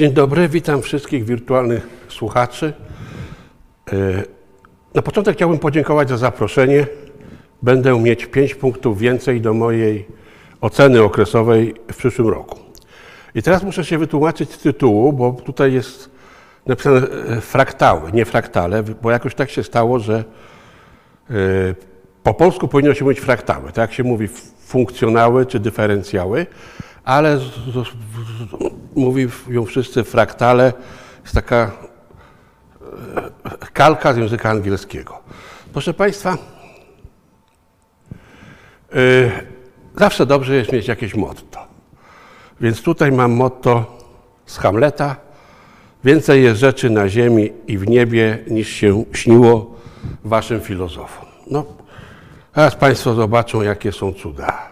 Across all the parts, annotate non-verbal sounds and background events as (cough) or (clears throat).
Dzień dobry, witam wszystkich wirtualnych słuchaczy. E, na początek chciałbym podziękować za zaproszenie. Będę mieć 5 punktów więcej do mojej oceny okresowej w przyszłym roku. I teraz muszę się wytłumaczyć z tytułu, bo tutaj jest napisane e, fraktały, nie fraktale, bo jakoś tak się stało, że e, po polsku powinno się mówić fraktały, tak jak się mówi funkcjonały czy dyferencjały, ale mówią wszyscy fraktale, jest taka e, kalka z języka angielskiego. Proszę Państwa, zawsze dobrze jest mieć jakieś motto. Więc tutaj mam motto z Hamleta. Więcej jest rzeczy na ziemi i w niebie niż się śniło waszym filozofom. No, teraz Państwo zobaczą, jakie są cuda.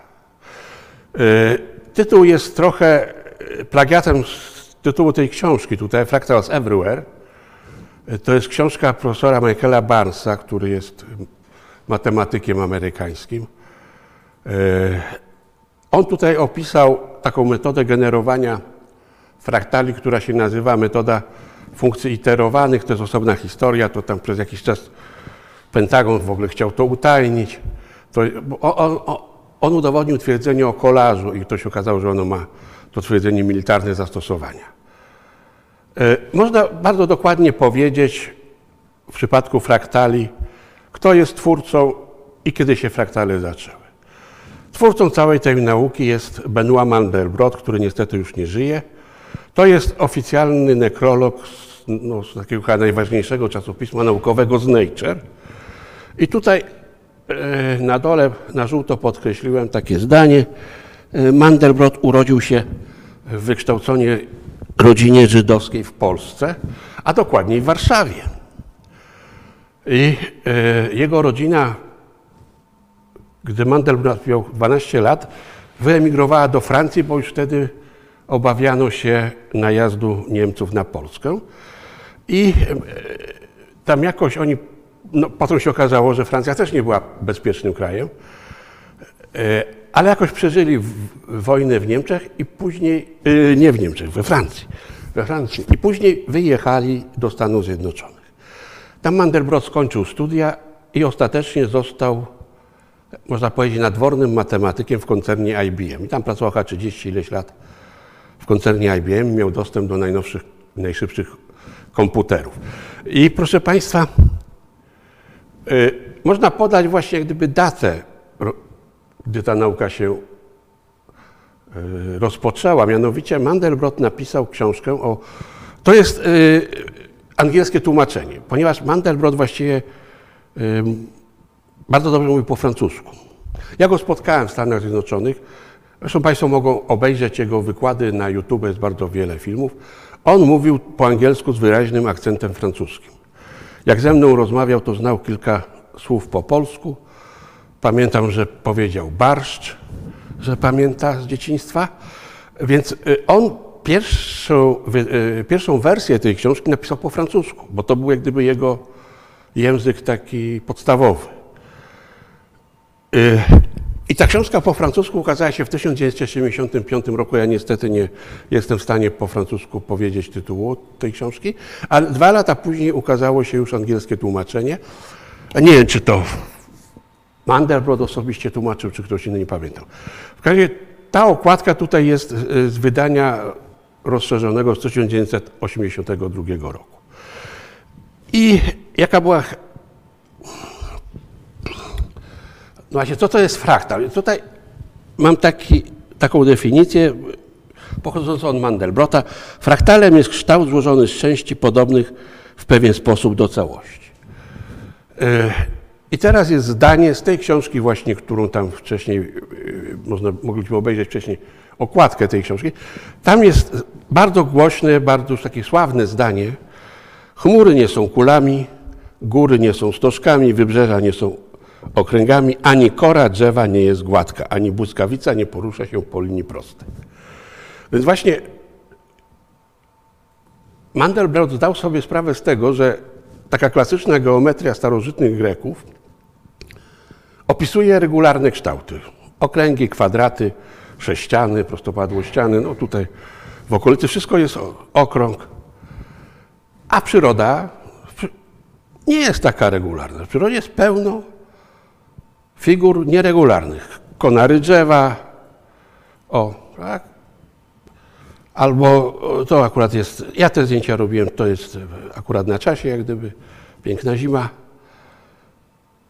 Yy, tytuł jest trochę plagiatem z tytułu tej książki, tutaj Fractals Everywhere. To jest książka profesora Michaela Barnesa, który jest matematykiem amerykańskim. Yy, on tutaj opisał taką metodę generowania fraktali, która się nazywa metoda funkcji iterowanych. To jest osobna historia, to tam przez jakiś czas Pentagon w ogóle chciał to utajnić. To, on, on, on udowodnił twierdzenie o kolażu i to się okazało, że ono ma to twierdzenie militarne zastosowania. E, można bardzo dokładnie powiedzieć w przypadku fraktali, kto jest twórcą i kiedy się fraktale zaczęły. Twórcą całej tej nauki jest Benoit Mandelbrot, który niestety już nie żyje. To jest oficjalny nekrolog z, no, z takiego chyba najważniejszego czasopisma naukowego z Nature. I tutaj e, na dole na żółto podkreśliłem takie zdanie. E, Mandelbrot urodził się w wykształconej rodzinie żydowskiej w Polsce, a dokładniej w Warszawie. I e, jego rodzina gdy Mandelbrot miał 12 lat, wyemigrowała do Francji, bo już wtedy obawiano się najazdu Niemców na Polskę. I e, tam jakoś oni, no, potem się okazało, że Francja też nie była bezpiecznym krajem, ale jakoś przeżyli wojnę w Niemczech i później, e, nie w Niemczech, we Francji, we Francji. I później wyjechali do Stanów Zjednoczonych. Tam Mandelbrot skończył studia i ostatecznie został można powiedzieć, nadwornym matematykiem w koncernie IBM. I tam pracował chyba 30 ileś lat w koncernie IBM, miał dostęp do najnowszych, najszybszych komputerów. I proszę Państwa, y, można podać właśnie jak gdyby datę, gdy ta nauka się y, rozpoczęła. Mianowicie Mandelbrot napisał książkę o... To jest y, angielskie tłumaczenie, ponieważ Mandelbrot właściwie bardzo dobrze mówi po francusku. Ja go spotkałem w Stanach Zjednoczonych. Zresztą Państwo mogą obejrzeć jego wykłady na YouTube, jest bardzo wiele filmów. On mówił po angielsku z wyraźnym akcentem francuskim. Jak ze mną rozmawiał, to znał kilka słów po polsku. Pamiętam, że powiedział barszcz, że pamięta z dzieciństwa. Więc y, on pierwszą, y, pierwszą wersję tej książki napisał po francusku, bo to był jak gdyby jego język taki podstawowy. Y, I ta książka po francusku ukazała się w 1975 roku. Ja niestety nie jestem w stanie po francusku powiedzieć tytułu tej książki, ale dwa lata później ukazało się już angielskie tłumaczenie. Nie wiem, czy to Mandelbrot osobiście tłumaczył, czy ktoś inny nie pamiętał. W razie ta okładka tutaj jest y, z wydania rozszerzonego z 1982 roku. I jaka była No właśnie, co to jest fraktal? Tutaj mam taki, taką definicję pochodzącą od Mandelbrota. Fraktalem jest kształt złożony z części podobnych w pewien sposób do całości. I teraz jest zdanie z tej książki właśnie, którą tam wcześniej, e, można, mogliśmy obejrzeć wcześniej, okładkę tej książki. Tam jest bardzo głośne, bardzo takie sławne zdanie. Chmury nie są kulami, góry nie są stożkami, wybrzeża nie są okręgami, ani kora drzewa nie jest gładka, ani błyskawica nie porusza się po linii prostej. Więc właśnie Mandelbrot zdał sobie sprawę z tego, że taka klasyczna geometria starożytnych Greków opisuje regularne kształty. Okręgi, kwadraty, sześciany, prostopadłościany. No tutaj w okolicy wszystko jest okrąg, a przyroda przy- nie jest taka regularna. W przyrodzie jest pełno figur nieregularnych. Konary drzewa, o, tak? Albo to akurat jest, ja te zdjęcia robiłem, to jest akurat na czasie, jak gdyby, piękna zima.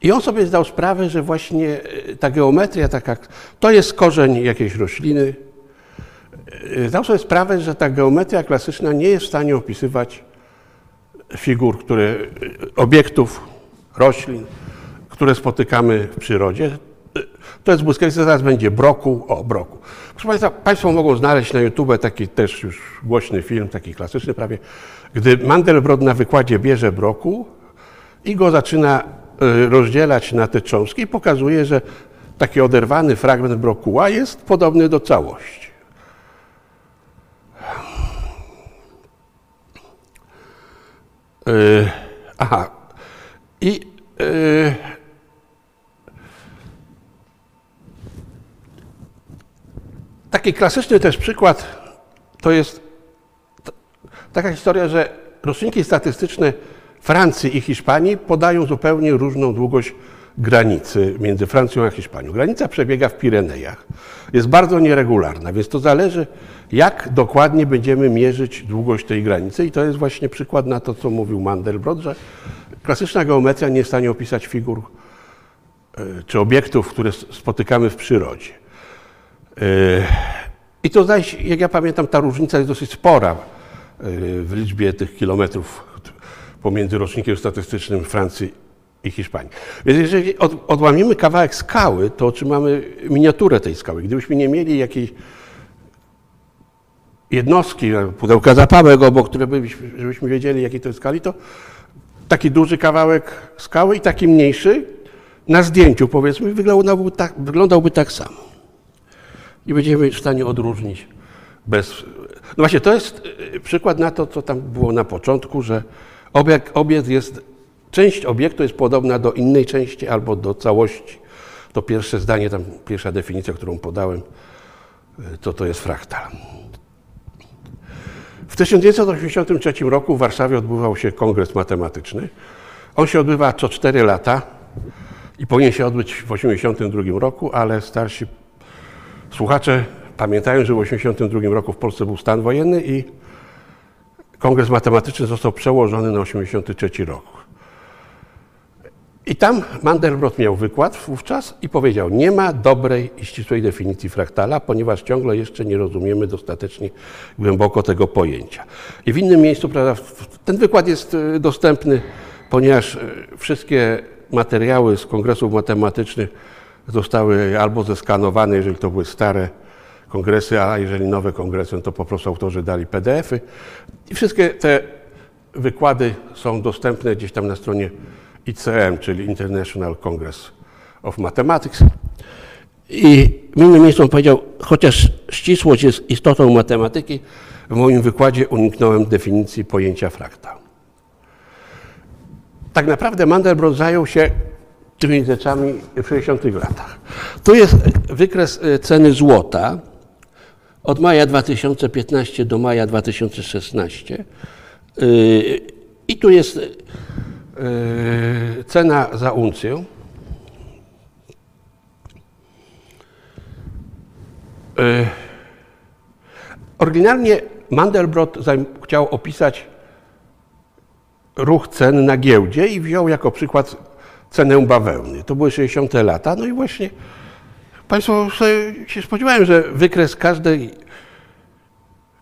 I on sobie zdał sprawę, że właśnie e, ta geometria, taka, to jest korzeń jakiejś rośliny. E, Zdał sobie sprawę, że ta geometria klasyczna nie jest w stanie opisywać figur, które, e, obiektów, roślin, które spotykamy w przyrodzie. To jest błyskawica, zaraz będzie brokuł, o brokuł. Proszę Państwa, Państwo mogą znaleźć na YouTube taki też już głośny film, taki klasyczny prawie, gdy Mandelbrot na wykładzie bierze brokuł i go zaczyna rozdzielać na te cząstki i pokazuje, że taki oderwany fragment brokuła jest podobny do całości. E, Aha. I e, taki klasyczny też przykład to jest taka historia, że roczniki statystyczne Francji i Hiszpanii podają zupełnie różną długość granicy między Francją a Hiszpanią. Granica przebiega w Pirenejach. Jest bardzo nieregularna, więc to zależy, jak dokładnie będziemy mierzyć długość tej granicy. I to jest właśnie przykład na to, co mówił Mandelbrot, że klasyczna geometria nie jest w stanie opisać figur e, czy obiektów, które spotykamy w przyrodzie. E, I to jak ja pamiętam, ta różnica jest dosyć spora e, w liczbie tych kilometrów pomiędzy rocznikiem statystycznym Francji i Hiszpanii. Więc jeżeli od, odłamiemy kawałek skały, to otrzymamy miniaturę tej skały. Gdybyśmy nie mieli jakiejś jednostki, pudełka zapałek obok, które byśmy, żebyśmy wiedzieli, jakiej to jest skali, to taki duży kawałek skały i taki mniejszy na zdjęciu, powiedzmy, wyglądałby tak, wyglądałby tak samo. I będziemy w stanie odróżnić bez... No właśnie, to jest y, przykład na to, co tam było na początku, że obiekt, obiekt jest, część obiektu jest podobna do innej części albo do całości. To pierwsze zdanie, tam pierwsza definicja, którą podałem, y, to to jest fraktal. W 1983 roku w Warszawie odbywał się kongres matematyczny. On się odbywa co 4 lata i powinien się odbyć w 1982 roku, ale starsi słuchacze pamiętają, że w 1982 roku w Polsce był stan wojenny i kongres matematyczny został przełożony na 1983 rok. I tam Mandelbrot miał wykład wówczas i powiedział, nie ma dobrej i ścisłej definicji fraktala, ponieważ ciągle jeszcze nie rozumiemy dostatecznie głęboko tego pojęcia. I w innym miejscu, prawda, ten wykład jest y, dostępny, ponieważ y, wszystkie materiały z kongresów matematycznych zostały albo zeskanowane, jeżeli to były stare kongresy, a jeżeli nowe kongresy, no to po prostu autorzy dali PDF-y. I wszystkie te wykłady są dostępne gdzieś tam na stronie ICM, czyli International Congress of Mathematics. I w innym miejscu on powiedział, chociaż ścisłość jest istotą matematyki, w moim wykładzie uniknąłem definicji pojęcia fraktal. Tak naprawdę Mandelbrot zajął się tymi rzeczami w 60 latach. Tu jest wykres e, ceny złota od maja 2015 do maja 2016. Yy, I tu jest yy, cena za uncję. Yy, Oryginalnie Mandelbrot chciał opisać ruch cen na giełdzie i wziął jako przykład cenę bawełny. To były 60 lata. No i właśnie Państwo się spodziewają, że wykres każdej,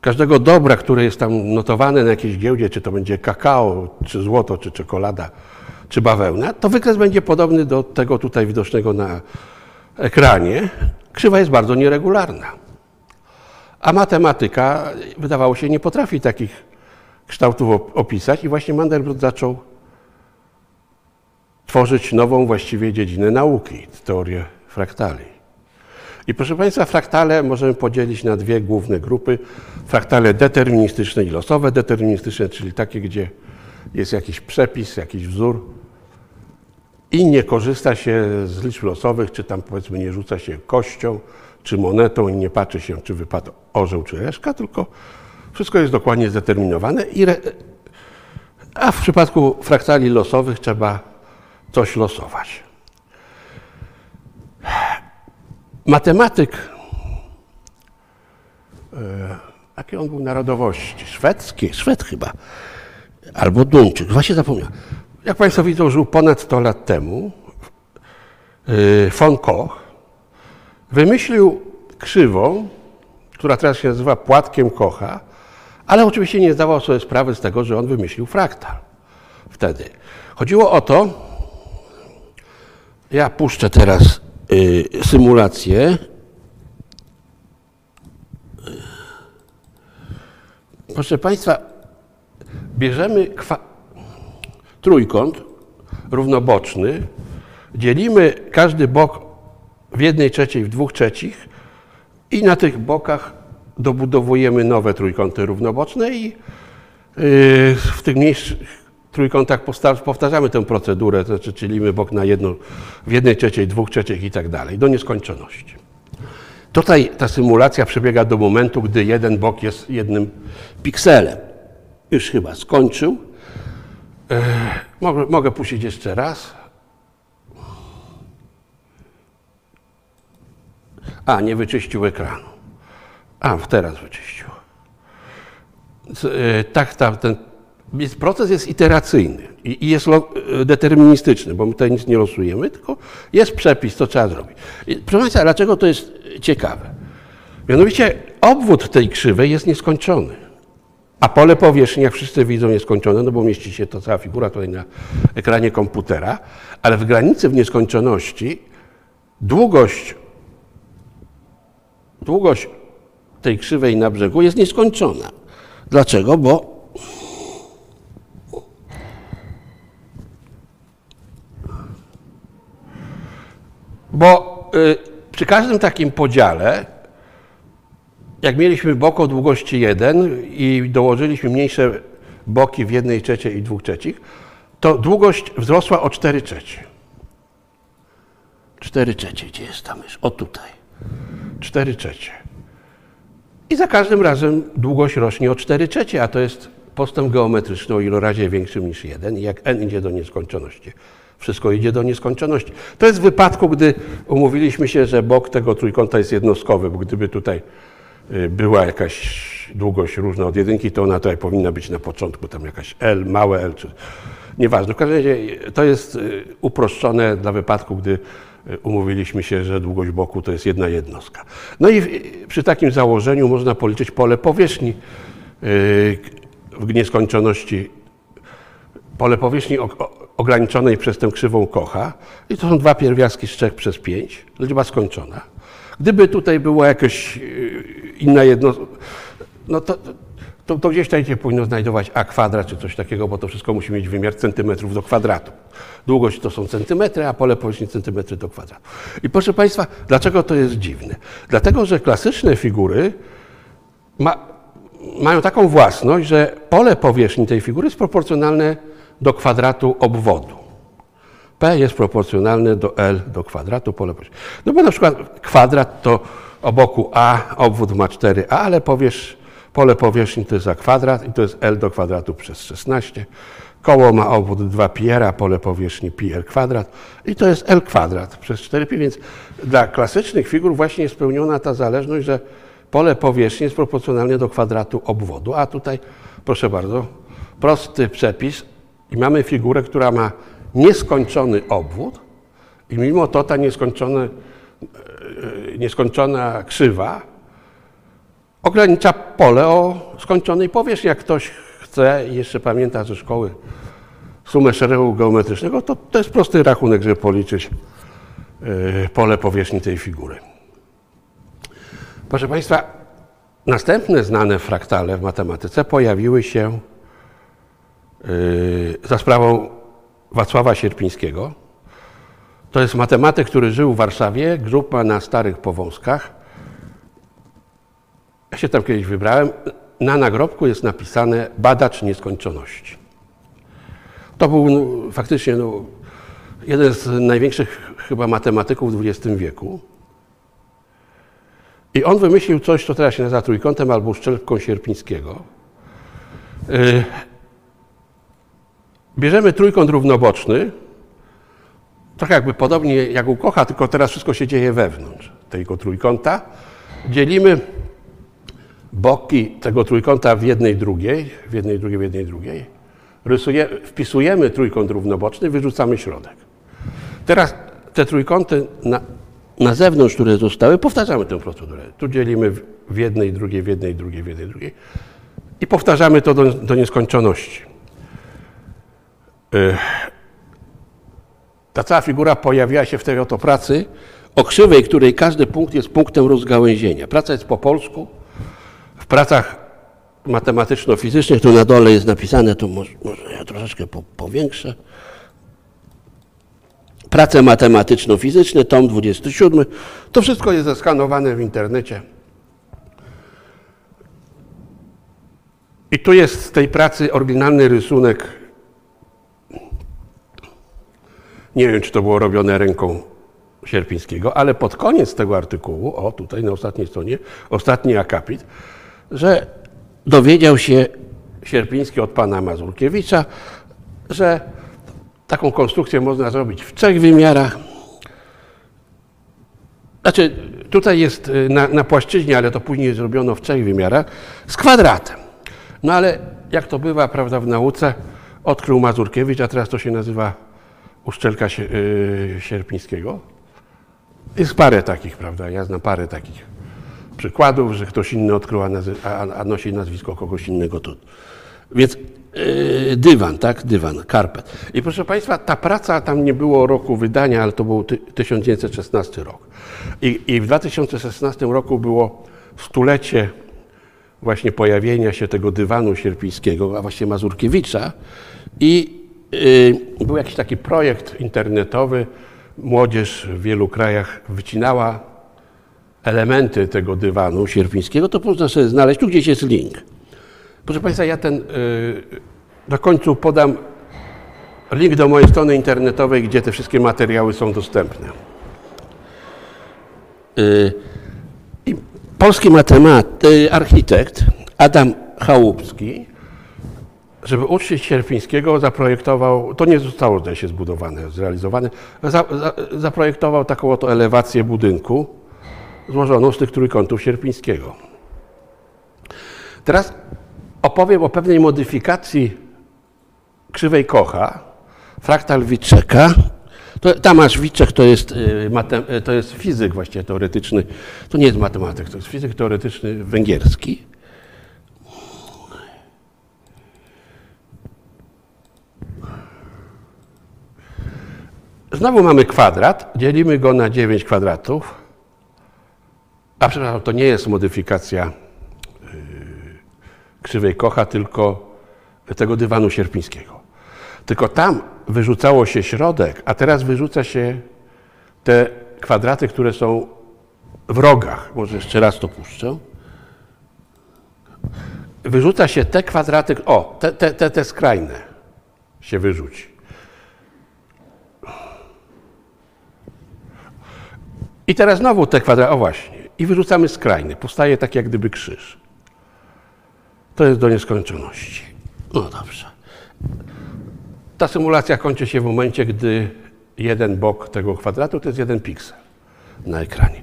każdego dobra, które jest tam notowane na jakiejś giełdzie, czy to będzie kakao, czy złoto, czy czekolada, czy bawełna, to wykres będzie podobny do tego tutaj widocznego na ekranie. Krzywa jest bardzo nieregularna. A matematyka, wydawało się, nie potrafi takich kształtów op- opisać i właśnie Mandelbrot zaczął tworzyć nową właściwie dziedzinę nauki, teorię fraktali. I proszę Państwa, fraktale możemy podzielić na dwie główne grupy. Fraktale deterministyczne i losowe deterministyczne, czyli takie, gdzie jest jakiś przepis, jakiś wzór i nie korzysta się z liczb losowych, czy tam powiedzmy nie rzuca się kością, czy monetą i nie patrzy się, czy wypadł orzeł, czy reszka, tylko Wszystko jest dokładnie zdeterminowane, i a w przypadku fraktali losowych trzeba coś losować. Matematyk, e, jakie on był narodowości? Szwedzkie, Szwed chyba, albo Duńczyk, właśnie zapomniałem. Jak Państwo widzą, żył ponad 100 lat temu. e, Von Koch wymyślił krzywą, która teraz się nazywa płatkiem Kocha, ale oczywiście nie zdawał sobie sprawy z tego, że on wymyślił fraktal wtedy. Chodziło o to, ja puszczę teraz symulację. Proszę Państwa, bierzemy trójkąt równoboczny, dzielimy każdy bok w jednej trzeciej, w dwóch trzecich i na tych bokach dobudowujemy nowe trójkąty równoboczne i yy, w tych mniejszych trójkątach posta- powtarzamy tę procedurę, to znaczy bok na jedno, w jednej trzeciej, dwóch trzecich i tak dalej, do nieskończoności. Tutaj ta symulacja przebiega do momentu, gdy jeden bok jest jednym pikselem. Już chyba skończył. Mogę, mogę puścić jeszcze raz. A, nie wyczyścił ekranu. A, teraz wyczyścił. E, Tak, tak, ten jest, proces jest iteracyjny i, i jest e, deterministyczny, bo my tutaj nic nie losujemy, tylko jest przepis, co trzeba zrobić. I, proszę Państwa, dlaczego to jest ciekawe? Mianowicie obwód tej krzywej jest nieskończony. A pole powierzchni, jak wszyscy widzą, nieskończone, no bo mieści się to cała figura tutaj na ekranie komputera, ale w granicy w nieskończoności długość długość tej krzywej na brzegu jest nieskończona. Dlaczego? Bo bo y, przy każdym takim podziale, jak mieliśmy bok o długości 1 i dołożyliśmy mniejsze boki w jednej trzeciej i dwóch trzecich, to długość wzrosła o 4 trzecie. 4 trzecie, gdzie jest ta mysz? O tutaj. 4 trzecie. I za każdym razem długość rośnie o 4 trzecie, a to jest postęp geometryczny o ilorazie większym niż 1. I jak n idzie do nieskończoności, wszystko idzie do nieskończoności. To jest w wypadku, gdy umówiliśmy się, że bok tego trójkąta jest jednostkowy, bo gdyby tutaj y, była jakaś długość różna od jedynki, to ona tutaj powinna być na początku, tam jakaś L, małe L, czy nieważne. W każdym razie to jest y, uproszczone dla wypadku, gdy y, umówiliśmy się, że długość boku to jest jedna jednostka. No i przy takim założeniu można policzyć pole powierzchni y, w nieskończoności pole powierzchni ograniczonej przez tę krzywą Kocha i to są dwa pierwiastki z 3 przez 5, liczba skończona. Gdyby tutaj była jakaś yy, inna jednostka, no to, to, to gdzieś tutaj się powinno znajdować a kwadrat czy coś takiego, bo to wszystko musi mieć wymiar centymetrów do kwadratu. Długość to są centymetry, a pole powierzchni centymetry do kwadratu. I proszę Państwa, dlaczego to jest dziwne? Dlatego, że klasyczne figury ma, mają taką własność, że pole powierzchni tej figury jest proporcjonalne do kwadratu obwodu. P jest proporcjonalne do L do kwadratu pole. No bo na przykład kwadrat to o boku A, obwód ma 4A, ale powierz, pole powierzchni to jest A kwadrat i to jest L do kwadratu przez 16. Koło ma obwód 2 pi r, a pole powierzchni pi r kwadrat i to jest L kwadrat przez 4pi, więc dla klasycznych figur właśnie jest spełniona ta zależność, że pole powierzchni jest proporcjonalne do kwadratu obwodu, a tutaj, proszę bardzo, prosty przepis i mamy figurę, która ma nieskończony obwód i mimo to ta nieskończone, e, nieskończona krzywa ogranicza pole o skończonej powierzchni. Jak ktoś chce i jeszcze pamięta ze szkoły sumę szeregu geometrycznego, to to jest prosty rachunek, żeby policzyć e, pole powierzchni tej figury. Proszę Państwa, następne znane fraktale w matematyce pojawiły się za sprawą Wacława Sierpińskiego. To jest matematyk, który żył w Warszawie, grób ma na Starych Powązkach. Ja się tam kiedyś wybrałem. Na nagrobku jest napisane badacz nieskończoności. To był no, faktycznie no, jeden z największych chyba matematyków w XX wieku. I on wymyślił coś, co teraz się nazywa trójkątem albo uszczelką Sierpińskiego. Y, bierzemy trójkąt równoboczny, trochę jakby podobnie jak u Kocha, tylko teraz wszystko się dzieje wewnątrz tego trójkąta. Dzielimy boki tego trójkąta w jednej drugiej, w jednej drugiej, w jednej drugiej. Rysuje, wpisujemy trójkąt równoboczny, wyrzucamy środek. Teraz te trójkąty na, na zewnątrz, które zostały, powtarzamy tę procedurę. Tu dzielimy w jednej, drugiej, w jednej, drugiej, w jednej, drugiej i powtarzamy to do, do nieskończoności. Ta cała figura pojawiła się w tej oto pracy o krzywej, której każdy punkt jest punktem rozgałęzienia. Praca jest po polsku. W pracach matematyczno-fizycznych, tu na dole jest napisane, to może, może ja troszeczkę po, powiększę. Prace matematyczno-fizyczne, tom 27. To wszystko jest zeskanowane w internecie. I tu jest z tej pracy oryginalny rysunek. Nie wiem, czy to było robione ręką Sierpińskiego, ale pod koniec tego artykułu, o tutaj na ostatniej stronie, ostatni akapit, że dowiedział się Sierpiński od pana Mazurkiewicza, że taką konstrukcję można zrobić w trzech wymiarach. Znaczy, tutaj jest y, na, na płaszczyźnie, ale to później zrobiono w trzech wymiarach, z kwadratem. No ale jak to bywa, prawda, w nauce, odkrył Mazurkiewicz, a teraz to się nazywa uszczelka y, sierpińskiego. Jest parę takich, prawda, ja znam parę takich przykładów, że ktoś inny odkrył, a, nosi nazwisko kogoś innego. Tu. Więc yy, dywan, tak, dywan, karpet. I proszę Państwa, ta praca, tam nie było roku wydania, ale to był 1916 rok. I, I w 2016 roku było stulecie właśnie pojawienia się tego dywanu sierpińskiego, a właściwie Mazurkiewicza i był jakiś taki projekt internetowy, młodzież w wielu krajach wycinała elementy tego dywanu sierpińskiego, to można sobie znaleźć, tu gdzieś jest link. Proszę Państwa, ja ten yy, na końcu podam link do mojej strony internetowej, gdzie te wszystkie materiały są dostępne. Yy, polski matemat, architekt Adam Chałupski, żeby uczcić Sierpińskiego, zaprojektował, to nie zostało zdaje się zbudowane, zrealizowane, za, za, zaprojektował taką oto elewację budynku, złożoną z tych trójkątów sierpińskiego. Teraz opowiem o pewnej modyfikacji krzywej Kocha, fraktal Wiczeka. To, Tamasz Wiczek to jest, y, to jest fizyk właściwie teoretyczny, to nie jest matematyk, to jest fizyk teoretyczny węgierski. Znowu mamy kwadrat, dzielimy go na 9 kwadratów. A przepraszam, to nie jest modyfikacja yy, krzywej Kocha, tylko tego dywanu sierpińskiego. Tylko tam wyrzucało się środek, a teraz wyrzuca się te kwadraty, które są w rogach. Może jeszcze raz to puszczę. Wyrzuca się te kwadraty, o, te, te, te, te skrajne się wyrzuci. I teraz znowu te kwadraty, o właśnie i wyrzucamy skrajny. Powstaje tak jak gdyby krzyż. To jest do nieskończoności. No dobrze. Ta symulacja kończy się w momencie, gdy jeden bok tego kwadratu to jest jeden piksel na ekranie.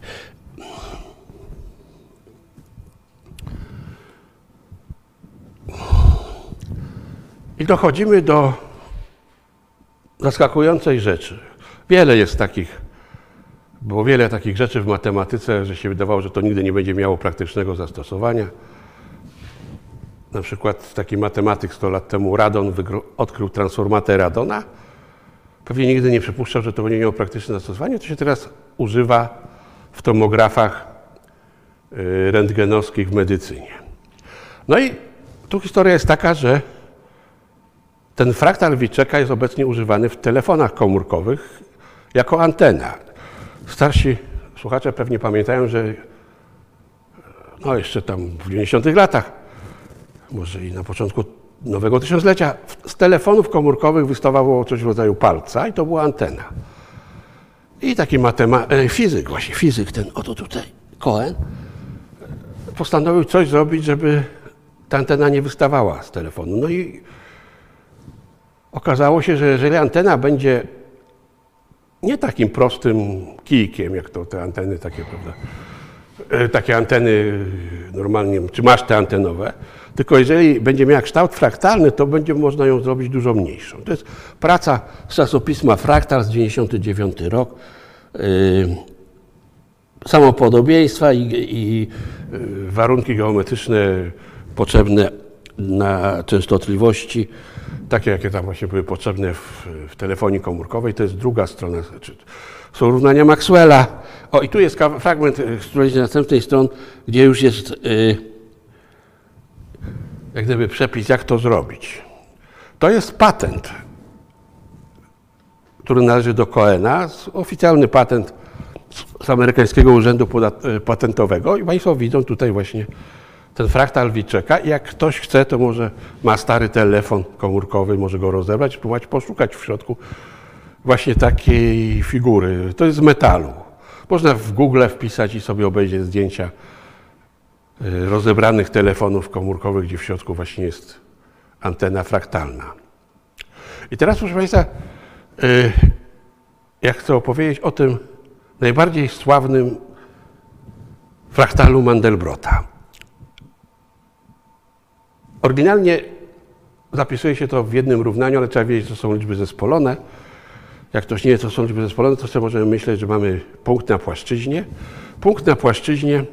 I dochodzimy do zaskakującej rzeczy. Wiele jest takich było wiele takich rzeczy w matematyce, że się wydawało, że to nigdy nie będzie miało praktycznego zastosowania. Na przykład taki matematyk 100 lat temu, Radon, odkrył transformatę Radona. Pewnie nigdy nie przypuszczał, że to będzie miało praktyczne zastosowanie. To się teraz używa w tomografach y, rentgenowskich w medycynie. No i tu historia jest taka, że ten fraktal Wiczeka jest obecnie używany w telefonach komórkowych jako antena. Starsi słuchacze pewnie pamiętają, że no jeszcze tam w 90 latach, może i na początku nowego tysiąclecia, z telefonów komórkowych wystawało coś w rodzaju palca i to była antena. I taki matematyk, fizyk właśnie, fizyk ten, oto tutaj, Cohen, postanowił coś zrobić, żeby ta antena nie wystawała z telefonu. No i okazało się, że jeżeli antena będzie nie takim prostym kijkiem, jak to te anteny takie, prawda, e, takie anteny normalnie, czy maszty antenowe, tylko jeżeli będzie miała kształt fraktalny, to będzie można ją zrobić dużo mniejszą. To jest praca z czasopisma Fraktal z 99 rok. Yy, samopodobieństwa i, i warunki geometryczne potrzebne na częstotliwości, takie jakie tam właśnie były potrzebne w, w telefonii komórkowej, to jest druga strona. Znaczy, są równania Maxwella. O, i tu jest fragment z którejś następnej stron, gdzie już jest yy, jak gdyby przepis, jak to zrobić. To jest patent, który należy do Coena, oficjalny patent z amerykańskiego urzędu patentowego i Państwo widzą tutaj właśnie ten fraktal Wiczeka jak ktoś chce, to może ma stary telefon komórkowy, może go rozebrać, spróbować poszukać w środku właśnie takiej figury. To jest z metalu. Można w Google wpisać i sobie obejrzeć zdjęcia y, rozebranych telefonów komórkowych, gdzie w środku właśnie jest antena fraktalna. I teraz, proszę Państwa, y, ja chcę opowiedzieć o tym najbardziej sławnym fraktalu Mandelbrota. Oryginalnie zapisuje się to w jednym równaniu, ale trzeba wiedzieć, że to są liczby zespolone. Jak ktoś nie wie, co są liczby zespolone, to sobie możemy myśleć, że mamy punkt na płaszczyźnie. Punkt na płaszczyźnie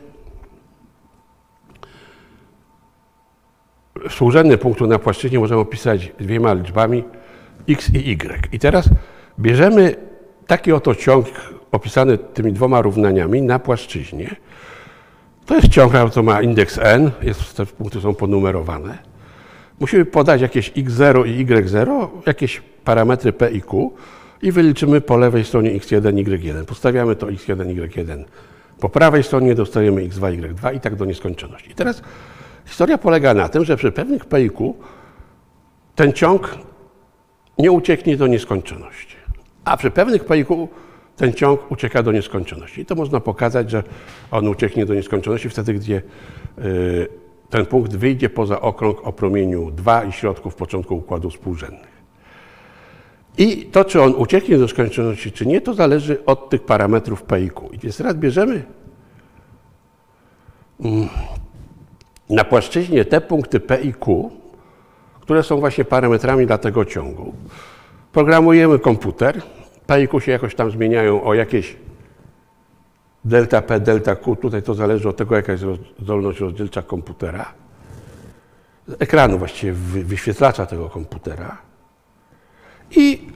współrzędny punktu na płaszczyźnie możemy opisać dwiema liczbami x i y. I teraz bierzemy taki oto ciąg opisany tymi dwoma równaniami na płaszczyźnie to jest ciąg, to ma indeks n, jest, te punkty są ponumerowane. Musimy podać jakieś x0 i y0, jakieś parametry p i q i wyliczymy po lewej stronie x1, y1. Postawiamy to x1, y1. Po prawej stronie dostajemy x2, y2 i tak do nieskończoności. I teraz historia polega na tym, że przy pewnych p i q ten ciąg nie ucieknie do nieskończoności. A przy pewnych p i q ten ciąg ucieka do nieskończoności. I to można pokazać, że on ucieknie do nieskończoności wtedy, gdzie y, ten punkt wyjdzie poza okrąg o promieniu 2 i środków początku układu współrzędnych. I to, czy on ucieknie do nieskończoności, czy nie, to zależy od tych parametrów P i Q. I więc teraz bierzemy mm, na płaszczyźnie te punkty P i Q, które są właśnie parametrami dla tego ciągu. Programujemy komputer, P się jakoś tam zmieniają o jakieś delta P, delta Q. Tutaj to zależy od tego, jaka jest zdolność rozdzielcza komputera. Ekranu właściwie, wyświetlacza tego komputera. I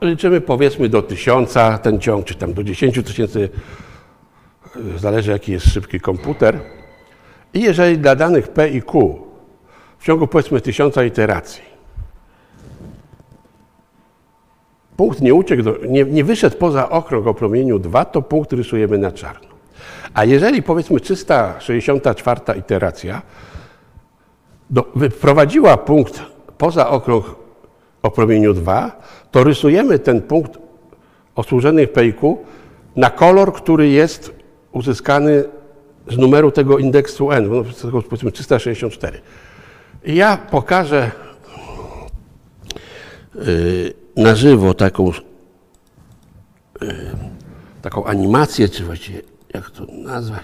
liczymy powiedzmy do tysiąca ten ciąg, czy tam do 10 tysięcy, zależy jaki jest szybki komputer. I jeżeli dla danych P i Q w ciągu powiedzmy tysiąca iteracji punkt nie uciekł, do, nie, nie wyszedł poza okrąg o promieniu 2, to punkt rysujemy na czarno. A jeżeli powiedzmy 364 iteracja do, wyprowadziła punkt poza okrąg o promieniu 2, to rysujemy ten punkt o służonych pejku na kolor, który jest uzyskany z numeru tego indeksu n, no, powiedzmy 364. I ja pokażę yy, na żywo taką, e, taką animację, czy właściwie jak to nazwać.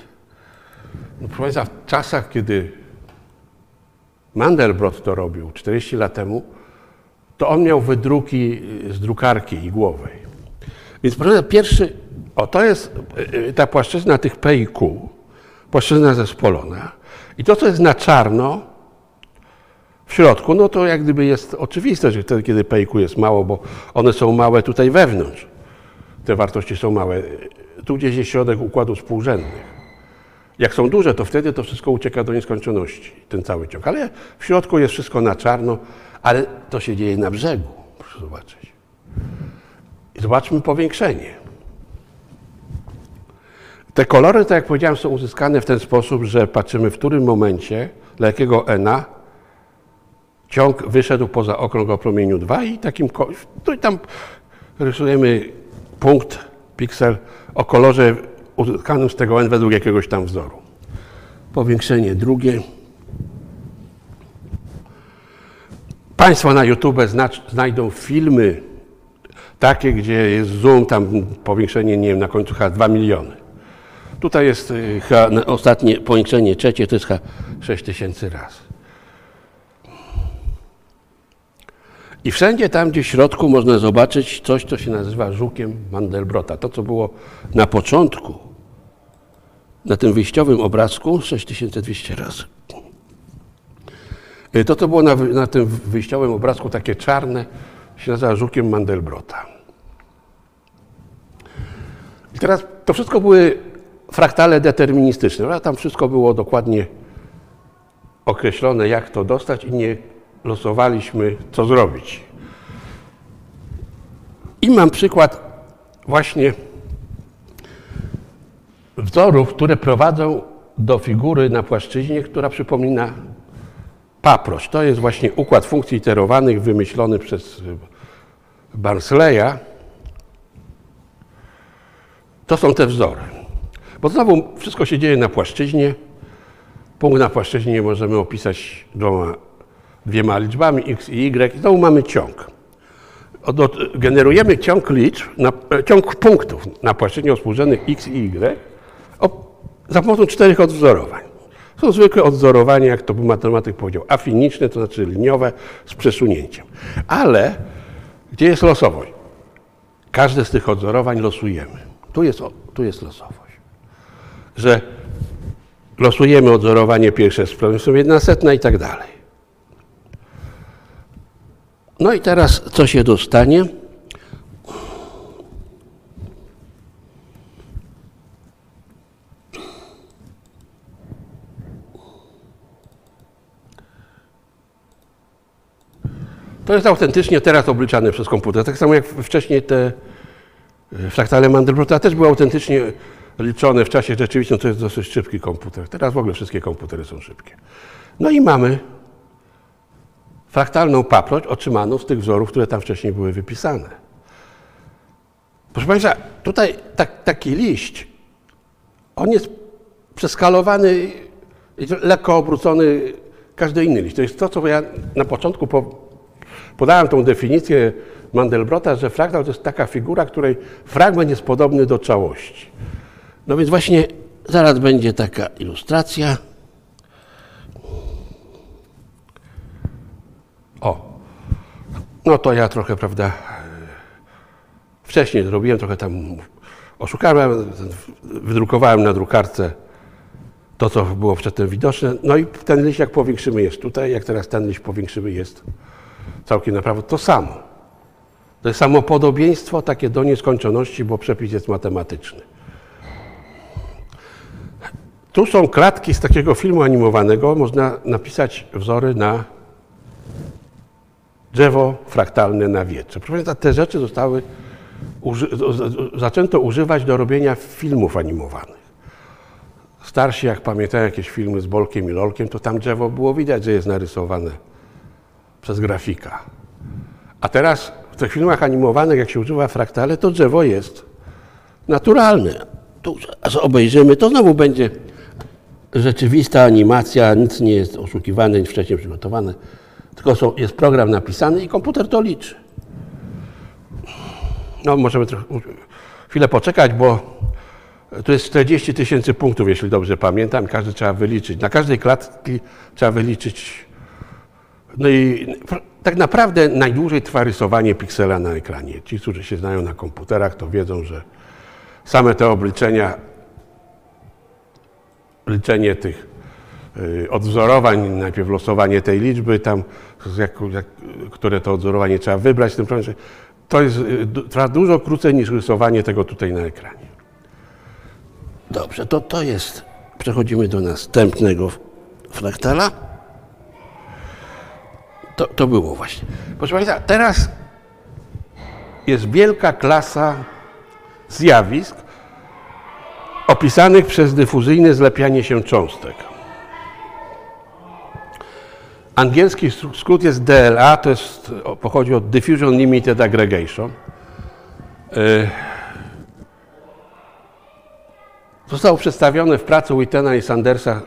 No, proszę Państwa, w czasach, kiedy Mandelbrot to robił 40 lat temu, to on miał wydruki z drukarki igłowej. Więc proszę pierwszy, o to jest e, ta płaszczyzna tych P i Q, płaszczyzna zespolona. I to, co jest na czarno, w środku, no to jak gdyby jest oczywiste, że wtedy, kiedy pejku jest mało, bo one są małe tutaj wewnątrz. Te wartości są małe. Tu gdzieś jest środek układu współrzędnych. Jak są duże, to wtedy to wszystko ucieka do nieskończoności, ten cały ciąg. Ale w środku jest wszystko na czarno, ale to się dzieje na brzegu, proszę zobaczyć. I zobaczmy powiększenie. Te kolory, tak jak powiedziałem, są uzyskane w ten sposób, że patrzymy w którym momencie, dla jakiego ena ciąg wyszedł poza okrąg o promieniu 2 i takim, no i tam rysujemy punkt, piksel o kolorze uzyskanym z tego n według jakiegoś tam wzoru. Powiększenie drugie. Państwo na YouTube znajdą filmy takie, gdzie jest zoom, tam powiększenie, nie wiem, na końcu chyba 2 miliony. Tutaj jest y, ostatnie powiększenie trzecie, to jest chyba 6 tysięcy razy. I wszędzie tam, gdzie w środku można zobaczyć coś, co się nazywa żukiem Mandelbrota. To, co było na początku, na tym wyjściowym obrazku, 6200 razy. Y, to, co było na, na tym wyjściowym obrazku, takie czarne, się nazywa żukiem Mandelbrota. I teraz to wszystko były fraktale deterministyczne. ale Tam wszystko było dokładnie określone, jak to dostać i nie losowaliśmy, co zrobić. I mam przykład właśnie wzorów, które prowadzą do figury na płaszczyźnie, która przypomina paprość. To jest właśnie układ funkcji iterowanych wymyślony przez Barsleya. To są te wzory. Bo znowu wszystko się dzieje na płaszczyźnie. Punkt na płaszczyźnie możemy opisać dwoma, dwiema liczbami x i y. I znowu mamy ciąg. Generujemy ciąg liczb, na, ciąg punktów na płaszczyźnie współrzędnych x i y o, za pomocą czterech odwzorowań. Są zwykłe odwzorowania, jak to by matematyk powiedział, afiniczne, to znaczy liniowe z przesunięciem. Ale gdzie jest losowość? Każde z tych odwzorowań losujemy. Tu jest, tu jest losowość że losujemy odzorowanie pierwsze z problemem jedna setna i tak dalej. No i teraz co się dostanie? To jest autentycznie teraz obliczane przez komputer. Tak samo jak wcześniej te e, fraktale Mandelbrota też były autentycznie liczone w czasie rzeczywistym, to jest dosyć szybki komputer. Teraz w ogóle wszystkie komputery są szybkie. No i mamy fraktalną paproć otrzymaną z tych wzorów, które tam wcześniej były wypisane. Proszę Państwa, tutaj tak, taki liść, on jest przeskalowany, lekko obrócony każdy inny liść. To jest to, co ja na początku po, podałem tą definicję Mandelbrota, że fraktal to jest taka figura, której fragment jest podobny do całości. No więc właśnie zaraz będzie taka ilustracja. O, no to ja trochę, prawda, wcześniej zrobiłem, trochę tam oszukałem, wydrukowałem na drukarce to, co było przedtem widoczne. No i ten liść, jak powiększymy, jest tutaj, jak teraz ten liść powiększymy, jest całkiem naprawdę to samo. To jest samo podobieństwo takie do nieskończoności, bo przepis jest matematyczny. Tu są klatki z takiego filmu animowanego. Można napisać wzory na drzewo fraktalne na wietrze. Proszę Państwa, te rzeczy zostały, uży zaczęto używać do robienia filmów animowanych. Starsi, jak pamiętają jakieś filmy z Bolkiem i Lolkiem, to tam drzewo było widać, że jest narysowane przez grafika. A teraz w tych filmach animowanych, jak się używa fraktale, to drzewo jest naturalne. Tu obejrzymy, to znowu będzie rzeczywista animacja, nic nie jest oszukiwane, nic wcześniej przygotowane, tylko są, jest program napisany i komputer to liczy. No, możemy trochę, chwilę poczekać, bo tu jest 40 tysięcy punktów, jeśli dobrze pamiętam, każdy trzeba wyliczyć. Na każdej klatki trzeba wyliczyć. No i tak naprawdę najdłużej trwa rysowanie piksela na ekranie. Ci, którzy się znają na komputerach, to wiedzą, że same te obliczenia liczenie tych odwzorowań, najpierw losowanie tej liczby, tam, jak, jak, które to odwzorowanie trzeba wybrać, tym to jest, y, trwa dużo krócej niż rysowanie tego tutaj na ekranie. Dobrze, to to jest. Przechodzimy do następnego fraktala. To, to było właśnie. Proszę Państwa, teraz jest wielka klasa zjawisk, opisanych przez dyfuzyjne zlepianie się cząstek. Angielski skrót jest DLA, to jest, pochodzi od Diffusion Limited Aggregation. Y, zostało przedstawione w pracy Wittena i Sandersa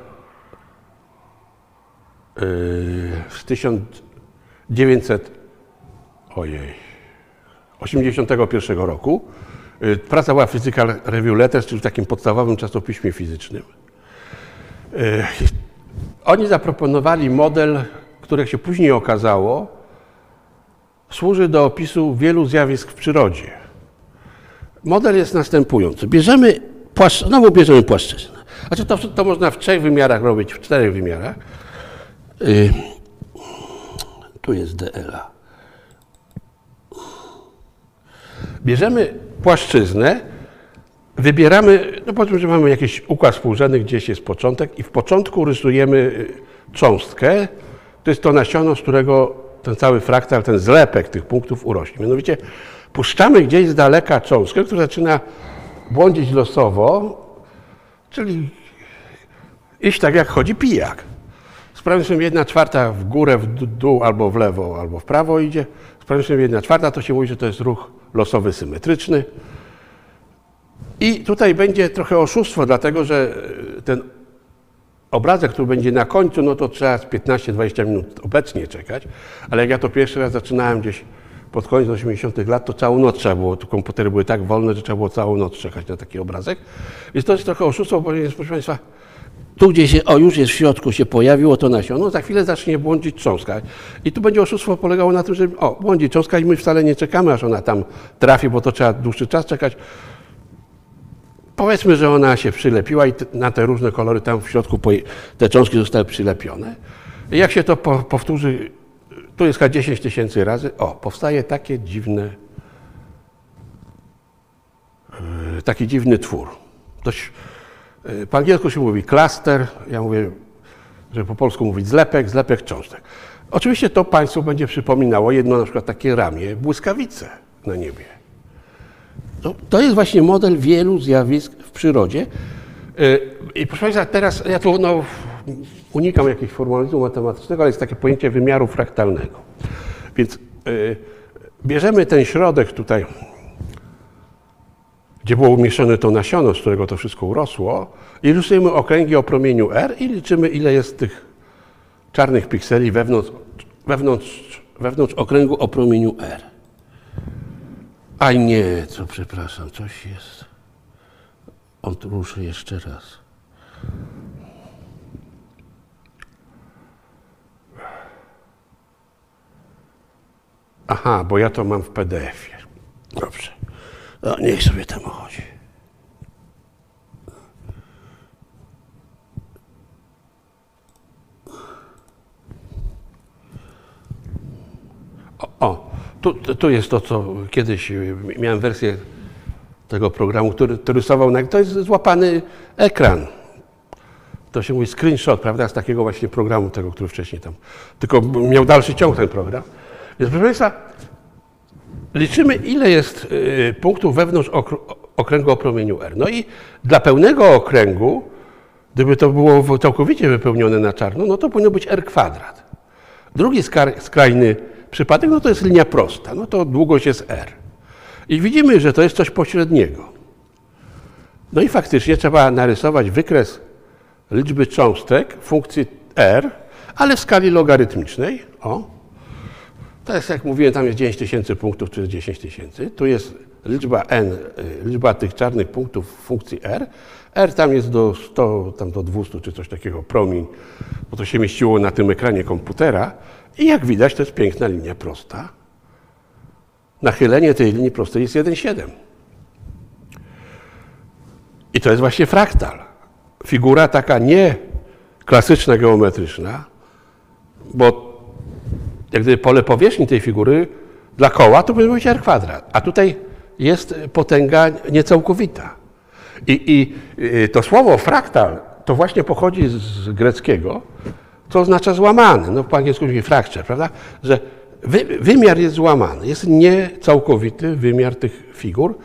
z 1900, ojej, 81 roku. Yy, Praca była Physical Review Letters, czyli w takim podstawowym czasopiśmie fizycznym. Oni zaproponowali model, który jak się później okazało, służy do opisu wielu zjawisk w przyrodzie. Model jest następujący. Bierzemy płaszcz, znowu bierzemy płaszczyznę. Znaczy to, to można w trzech wymiarach robić, w czterech wymiarach. Yy, tu jest DLA. Bierzemy płaszczyznę, wybieramy, no powiedzmy, że mamy jakiś układ współrzędny, gdzieś jest początek i w początku rysujemy y, cząstkę. To jest to nasiono, z którego ten cały fraktal, ten zlepek tych punktów urośnie. Mianowicie puszczamy gdzieś z daleka cząstkę, która zaczyna błądzić losowo, czyli iść tak jak chodzi pijak. Sprawmy sobie jedna czwarta w górę, w dół, albo w lewo, albo w prawo idzie. Sprawmy sobie jedna czwarta, to się mówi, że to jest ruch losowy symetryczny. I tutaj będzie trochę oszustwo, dlatego że ten obrazek, który będzie na końcu, no to trzeba z 15-20 minut obecnie czekać, ale jak ja to pierwszy raz zaczynałem gdzieś pod koniec 80 lat, to całą noc trzeba było, tu komputery były tak wolne, że trzeba było całą noc czekać na taki obrazek. Więc to jest trochę oszustwo, jest, proszę Państwa, tu gdzie się, o już jest w środku, się pojawiło to nasiono, za chwilę zacznie błądzić cząstka. I tu będzie oszustwo polegało na tym, że o, błądzi cząstka i my wcale nie czekamy, aż ona tam trafi, bo to trzeba dłuższy czas czekać. Powiedzmy, że ona się przylepiła i na te różne kolory tam w środku te cząstki zostały przylepione. Jak się to po, powtórzy, tu jest chyba 10 tysięcy razy, o, powstaje takie dziwne, yy, taki dziwny twór. Dość, yy, po angielsku się mówi klaster, ja mówię, że po polsku mówić zlepek, zlepek cząstek. Oczywiście to Państwu będzie przypominało jedno na przykład takie ramię, błyskawice na niebie. To, to jest właśnie model wielu zjawisk w przyrodzie. I proszę Państwa, teraz ja tu no, unikam jakiegoś formalizmu matematycznego, ale jest takie pojęcie wymiaru fraktalnego. Więc y, bierzemy ten środek tutaj, gdzie było umieszczone to nasiono, z którego to wszystko urosło, i rysujemy okręgi o promieniu R i liczymy, ile jest tych czarnych pikseli wewnątrz, wewnątrz, wewnątrz okręgu o promieniu R. A nie, co przepraszam, coś jest. On ruszy jeszcze raz. Aha, bo ja to mam w PDF-ie. Dobrze. No, niech sobie tam chodzi. O, o tu, tu jest to, co kiedyś miałem wersję tego programu, który, który rysował, to jest złapany ekran. To się mówi screenshot, prawda, z takiego właśnie programu, tego, który wcześniej tam, tylko miał dalszy ciąg ten program. Więc proszę Państwa, liczymy, ile jest y, punktów wewnątrz okręgu o promieniu R. No i dla pełnego okręgu, gdyby to było całkowicie wypełnione na czarno, no to powinno być R kwadrat. Drugi skrajny przypadek, no to jest linia prosta, no to długość jest R. I widzimy, że to jest coś pośredniego. No i faktycznie trzeba narysować wykres liczby cząstek funkcji R, ale w skali logarytmicznej. O, to jest, jak mówiłem, tam jest 9 tysięcy punktów, czy 10 tysięcy. Tu jest liczba n, y, liczba tych czarnych punktów funkcji r. r tam jest do 100, tam do 200, czy coś takiego, promień, bo to się mieściło na tym ekranie komputera. I jak widać, to jest piękna linia prosta. Nachylenie tej linii prostej jest 1,7. I to jest właśnie fraktal. Figura taka nie klasyczna, geometryczna, bo jak gdyby pole powierzchni tej figury dla koła to powinien być r kwadrat, a tutaj jest potęga niecałkowita. I, I y, to słowo fraktal to właśnie pochodzi z greckiego, co oznacza złamany. No po angielsku mówi fracture, prawda? Że wy, wymiar jest złamany, jest niecałkowity wymiar tych figur.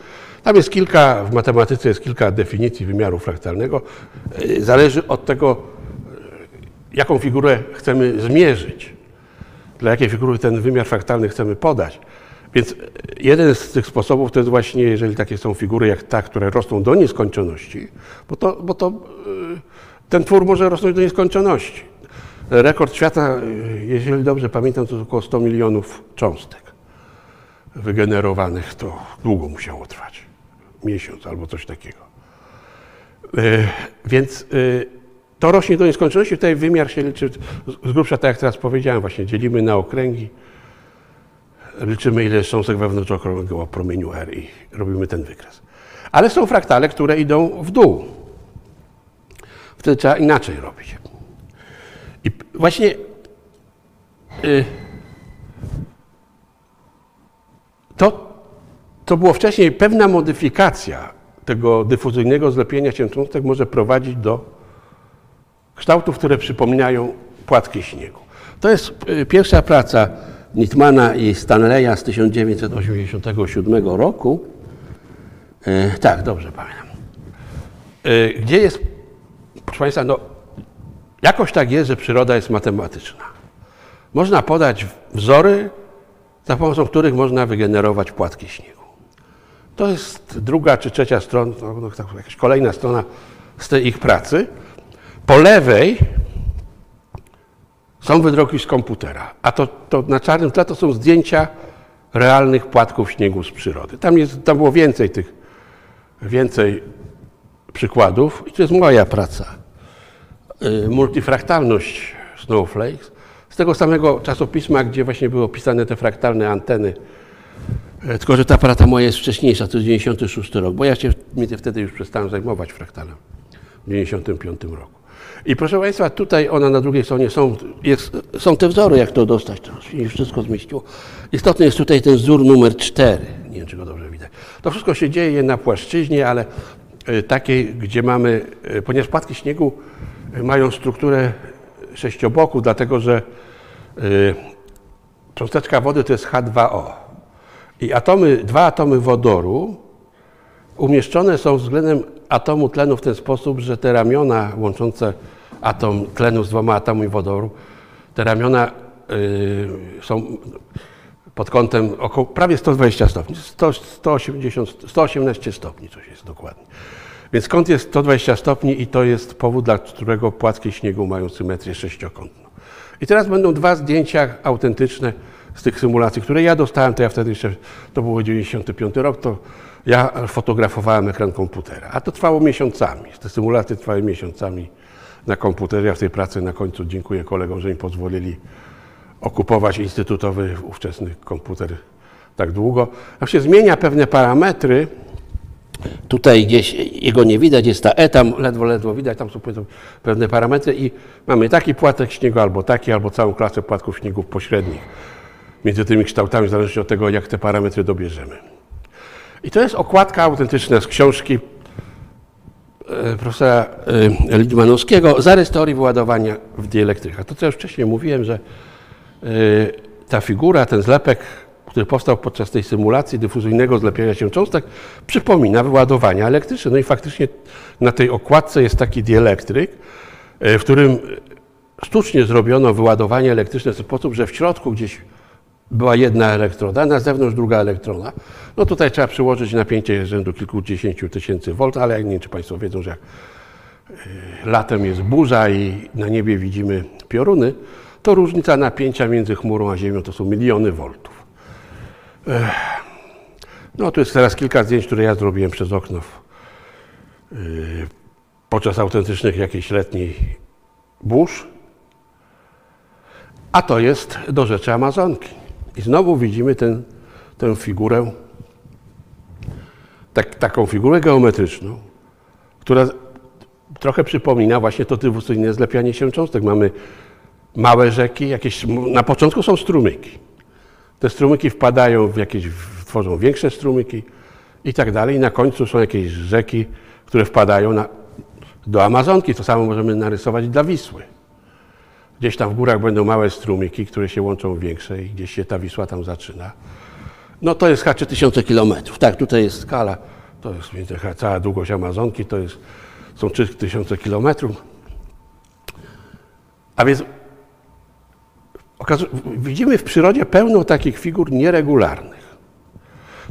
Tam jest kilka, w matematyce jest kilka definicji wymiaru fraktalnego. Y, zależy od tego, y, jaką figurę chcemy zmierzyć dla jakiej figury ten wymiar fraktalny chcemy podać. Więc jeden z tych sposobów to jest właśnie, jeżeli takie są figury jak ta, które rosną do nieskończoności, bo to, bo to ten twór może rosnąć do nieskończoności. Rekord świata, y, jeżeli dobrze pamiętam, to około 100 milionów cząstek wygenerowanych. To długo musiało trwać. Miesiąc albo coś takiego. Więc to rośnie do nieskończoności. Tutaj wymiar się liczy z grubsza, tak jak teraz powiedziałem, właśnie dzielimy na okręgi. Liczymy, ile cząstek wewnątrzokrągłego o promieniu R i robimy ten wykres. Ale są fraktale, które idą w dół. Wtedy trzeba inaczej robić. I właśnie y, to, to było wcześniej pewna modyfikacja tego dyfuzyjnego zlepienia się cząstek może prowadzić do kształtów, które przypominają płatki śniegu. To jest y, pierwsza praca Nitmana i Stanleya z 1987 roku. E, tak, dobrze pamiętam. E, gdzie jest, proszę Państwa, no, jakoś tak jest, że przyroda jest matematyczna. Można podać wzory, za pomocą których można wygenerować płatki śniegu. To jest druga czy trzecia strona, no, no, tak, jakaś kolejna strona z tej ich pracy. Po lewej są wydruki z komputera, a to, to na czarnym tle to są zdjęcia realnych płatków śniegu z przyrody. Tam, jest, tam było więcej tych, więcej przykładów i to jest moja praca. Y, multifraktalność Snowflakes z tego samego czasopisma, gdzie właśnie były opisane te fraktalne anteny. Y, tylko, że ta praca moja jest wcześniejsza, to jest 96 rok, bo ja się wtedy już przestałem zajmować fraktalem w 95 roku. I proszę Państwa, tutaj ona na drugiej stronie są, jest, są te wzory, jak to dostać, to się wszystko zmieściło. Istotny jest tutaj ten wzór numer 4, nie wiem czy go dobrze widać. To wszystko się dzieje na płaszczyźnie, ale e, takiej, gdzie mamy, e, ponieważ płatki śniegu e, mają strukturę sześcioboku, dlatego że cząsteczka wody to jest H2O. I atomy, dwa atomy wodoru umieszczone są względem atomu tlenu w ten sposób, że te ramiona łączące atom tlenu z dwoma atomami wodoru, te ramiona y, są pod kątem około prawie 120 stopni, 100, 180, 118 stopni coś jest dokładnie. Więc kąt jest 120 stopni i to jest powód, dla którego płatki śniegu mają symetrię sześciokątną. I teraz będą dwa zdjęcia autentyczne z tych symulacji, które ja dostałem, to ja wtedy jeszcze, to było 95 rok, to ja fotografowałem ekran komputera, a to trwało miesiącami. Te symulacje trwały miesiącami na komputerze. Ja w tej pracy na końcu dziękuję kolegom, że mi pozwolili okupować instytutowy ówczesny komputer tak długo. Jak się zmienia pewne parametry, tutaj gdzieś jego nie widać, jest ta E, tam ledwo, ledwo widać, tam są pewne parametry i mamy taki płatek śniegu, albo taki, albo całą klasę płatków śniegów pośrednich między tymi kształtami, w zależności od tego, jak te parametry dobierzemy. I to jest okładka autentyczna z książki profesora e, Lidmanowskiego Zarys teorii wyładowania w dielektrykach. To, co już wcześniej mówiłem, że e, ta figura, ten zlepek, który powstał podczas tej symulacji dyfuzyjnego zlepiania się cząstek, przypomina wyładowania elektryczne. No i faktycznie na tej okładce jest taki dielektryk, w którym sztucznie zrobiono wyładowanie elektryczne w sposób, że w środku gdzieś była jedna elektroda, na zewnątrz druga elektrona. No tutaj trzeba przyłożyć napięcie rzędu kilkudziesięciu tysięcy volt, ale jak nie wiem, czy Państwo wiedzą, że jak y, latem jest burza i na niebie widzimy pioruny, to różnica napięcia między chmurą a Ziemią to są miliony voltów. No tu jest teraz kilka zdjęć, które ja zrobiłem przez okno w, y, podczas autentycznych jakiejś letniej burz. A to jest do rzeczy Amazonki. I znowu widzimy ten, tę figurę, tak, taką figurę geometryczną, która trochę przypomina właśnie to dyfuzyjne zlepianie się cząstek. Mamy małe rzeki, jakieś, na początku są strumyki. Te strumyki wpadają w jakieś, tworzą większe strumyki i tak dalej. I na końcu są jakieś rzeki, które wpadają na, do Amazonki. To samo możemy narysować dla Wisły. Gdzieś tam w górach będą małe strumyki, które się łączą w większe i gdzieś się ta Wisła tam zaczyna. No to jest H tysiące kilometrów. Tak, tutaj jest skala, to jest cała długość Amazonki, to jest, są 3000 kilometrów. A więc widzimy w przyrodzie pełno takich figur nieregularnych.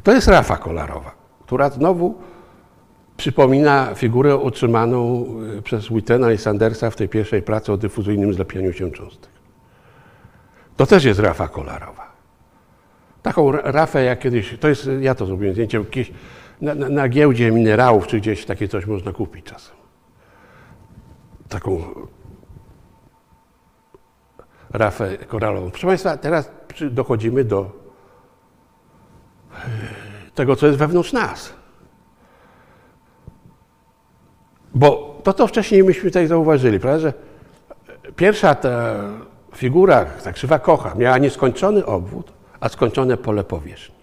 To jest rafa kolorowa, która znowu przypomina figurę utrzymaną y, przez Wittena i Sandersa w tej pierwszej pracy o dyfuzyjnym zlepianiu się cząstek. To też jest rafa kolarowa. Taką rafę jak kiedyś, to jest, ja to zrobiłem zdjęcie, jakieś, na, na, na giełdzie minerałów czy gdzieś takie coś można kupić czasem. Taką rafę koralową. Proszę Państwa, teraz dochodzimy do e, tego, co jest wewnątrz nas. Bo to, co wcześniej myśmy tutaj zauważyli, prawda, że pierwsza ta figura, ta krzywa kocha, miała nieskończony obwód, a skończone pole powierzchni.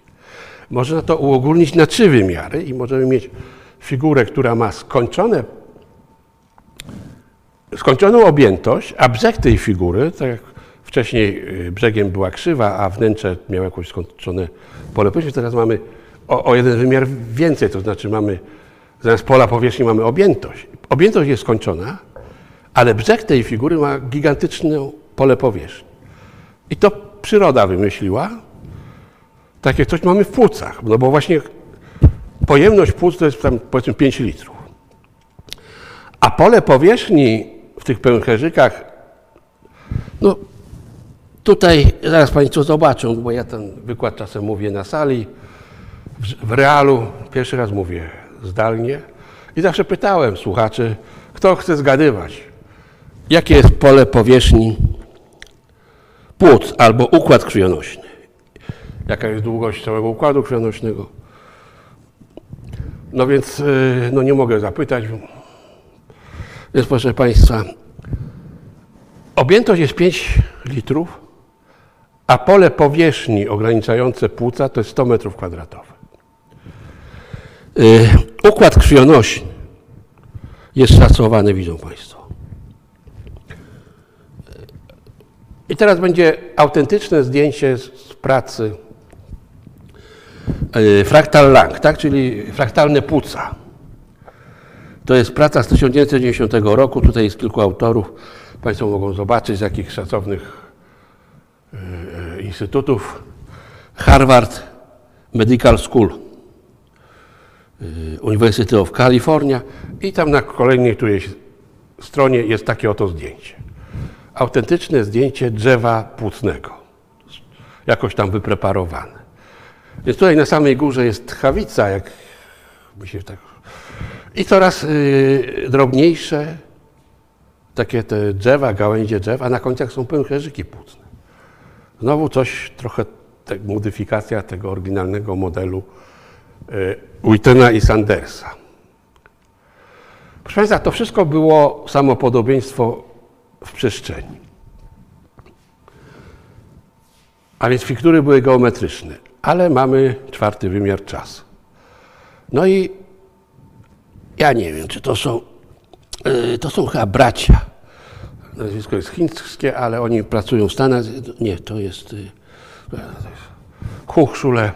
Można to uogólnić na trzy wymiary i możemy mieć figurę, która ma skończone, skończoną objętość, a brzeg tej figury, tak jak wcześniej y, brzegiem była krzywa, a wnętrze miało jakieś skończone pole powierzchni, teraz mamy o, o jeden wymiar więcej, to znaczy mamy zamiast pola powierzchni mamy objętość. Objętość jest skończona, ale brzeg tej figury ma gigantyczne pole powierzchni. I to przyroda wymyśliła, takie coś mamy w płucach, no bo właśnie pojemność płuc to jest tam powiedzmy 5 litrów. A pole powierzchni w tych pęcherzykach, no tutaj zaraz Państwo zobaczą, bo ja ten wykład czasem mówię na sali, w, realu, pierwszy raz mówię zdalnie i zawsze pytałem słuchaczy, kto chce zgadywać, jakie jest pole powierzchni płuc albo układ krwionośny jaka jest długość całego układu krwionośnego. No więc y, no nie mogę zapytać. Więc proszę Państwa, objętość jest 5 litrów, a pole powierzchni ograniczające płuca to jest 100 metrów kwadratowych. Y, układ krwionośny jest szacowany, widzą Państwo. I teraz będzie autentyczne zdjęcie z pracy E, Fraktal Lang, tak? czyli fraktalne płuca. To jest praca z 1990 roku. Tutaj jest kilku autorów. Państwo mogą zobaczyć, z jakich szacownych e, instytutów. Harvard Medical School, University of California i tam na kolejnej stronie jest takie oto zdjęcie. Autentyczne zdjęcie drzewa płucnego, jakoś tam wypreparowane. Więc tutaj na samej górze jest tchawica, jak mi tak... I coraz y, drobniejsze takie te drzewa, gałęzie drzew, a na końcach są pęcherzyki płucne. Znowu coś, trochę te, modyfikacja tego oryginalnego modelu y, Whitena i Sandersa. Proszę Państwa, to wszystko było samopodobieństwo w przestrzeni. A więc fiktury były geometryczne ale mamy czwarty wymiar czas. No i ja nie wiem, czy to są, e, to są chyba bracia. Nazwisko jest chińskie, ale oni pracują w Stanach. Nie, to jest Hochschule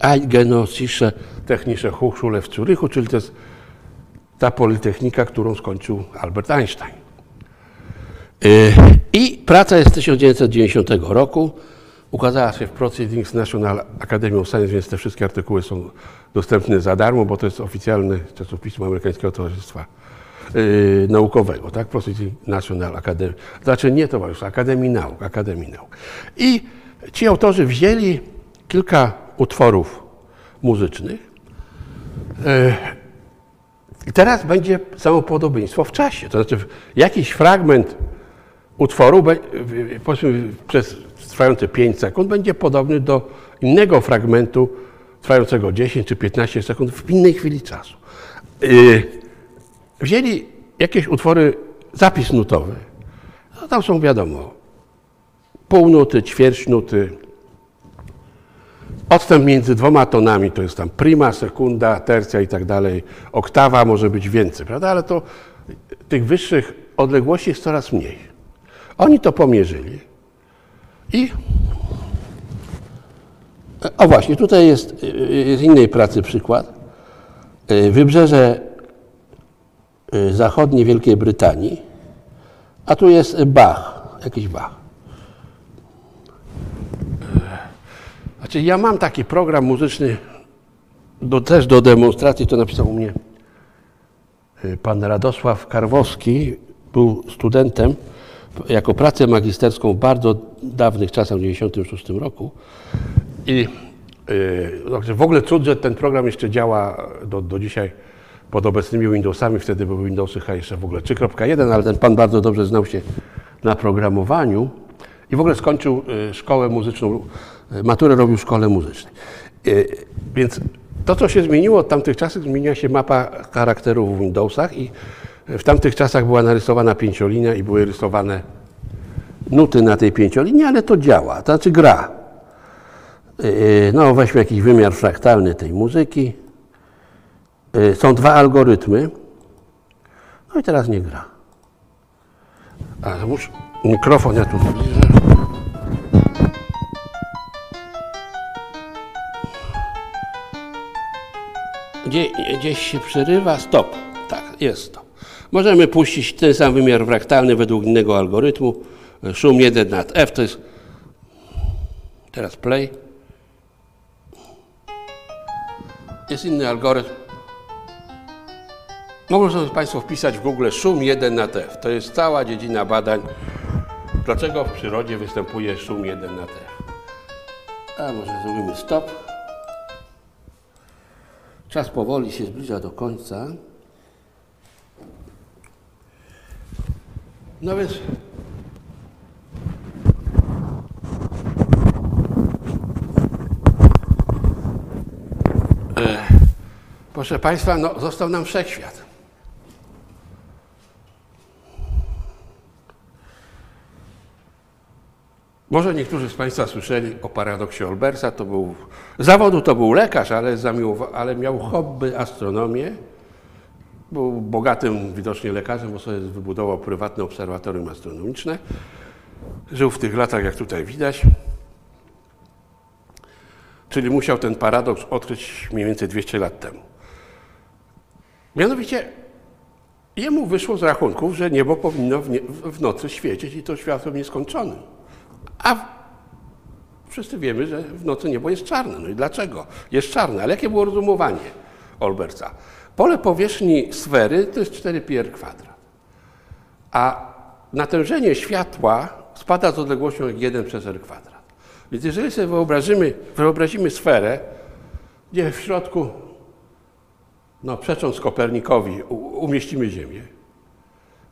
Eidgenössische Technische Hochschule w Zurychu, czyli to jest ta politechnika, którą skończył Albert Einstein. Y, I praca jest z 1990 roku. Ukazała się w Proceedings National Academy of Science, więc te wszystkie artykuły są dostępne za darmo, bo to jest oficjalne czasopismo Amerykańskiego Towarzystwa yy, Naukowego, tak? Proceedings National Academy. Znaczy nie Towarzystwa, Akademii Nauk, Akademii Nauk. I ci autorzy wzięli kilka utworów muzycznych. Yy, I teraz będzie samo podobieństwo w czasie. To znaczy jakiś fragment utworu, powiedzmy przez trwające 5 sekund, będzie podobny do innego fragmentu trwającego 10 czy 15 sekund w innej chwili czasu. Y, wzięli jakieś utwory, zapis nutowy. No, tam są wiadomo, pół nuty, ćwierć nuty. Odstęp między dwoma tonami to jest tam prima, sekunda, tercja i tak dalej. Oktawa może być więcej, prawda? Ale to tych wyższych odległości jest coraz mniej. Oni to pomierzyli i o właśnie, tutaj jest z innej pracy przykład. Wybrzeże y, zachodnie Wielkiej Brytanii, a tu jest Bach, jakiś Bach. Znaczy ja mam taki program muzyczny do, też do demonstracji, to napisał u mnie y, pan Radosław Karwowski, był studentem jako pracę magisterską w bardzo dawnych czasach, w 1996 roku. I yy, w ogóle cud, że ten program jeszcze działa do, do dzisiaj pod obecnymi Windowsami, wtedy były Windowsy chyba jeszcze w ogóle 3.1, ale ten pan bardzo dobrze znał się na programowaniu i w ogóle skończył y, szkołę muzyczną, maturę robił w szkole muzycznej. Y, więc to, co się zmieniło od tamtych czasów, zmieniła się mapa charakterów w Windowsach i w tamtych czasach była narysowana pięciolinia i były rysowane nuty na tej pięciolinii, ale to działa, to znaczy gra. No, weźmy jakiś wymiar fraktalny tej muzyki. Są dwa algorytmy. No i teraz nie gra. A muszę mikrofon ja tu zbliżę. Gdzie, gdzieś się przerywa, stop. Tak, jest to. Możemy puścić ten sam wymiar fraktalny według innego algorytmu. Szum 1 nad F to jest. Teraz play. Jest inny algorytm. Mogą sobie Państwo wpisać w Google szum 1 na F. To jest cała dziedzina badań, dlaczego w przyrodzie występuje szum 1 na F. A może zrobimy stop. Czas powoli się zbliża do końca. No więc e, Proszę Państwa, no, został nam wszechświat. Może niektórzy z Państwa słyszeli o paradoksie Olbersa. To był, zawodu to był lekarz, ale, ale miał hobby astronomię. Był bogatym widocznie lekarzem, bo sobie wybudował prywatne obserwatorium astronomiczne. Żył w tych latach, jak tutaj widać. Czyli musiał ten paradoks odkryć mniej więcej 200 lat temu. Mianowicie jemu wyszło z rachunków, że niebo powinno w, nie, w nocy świecić i to światłem nieskończonym. A wszyscy wiemy, że w nocy niebo jest czarne. No i dlaczego? Jest czarne. Ale jakie było rozumowanie Olbersa? Pole powierzchni sfery to jest 4 pi r kwadrat. A natężenie światła spada z odległością jak 1 przez r kwadrat. Więc jeżeli sobie wyobrazimy, wyobrazimy sferę, gdzie w środku, no przecząc Kopernikowi, umieścimy Ziemię,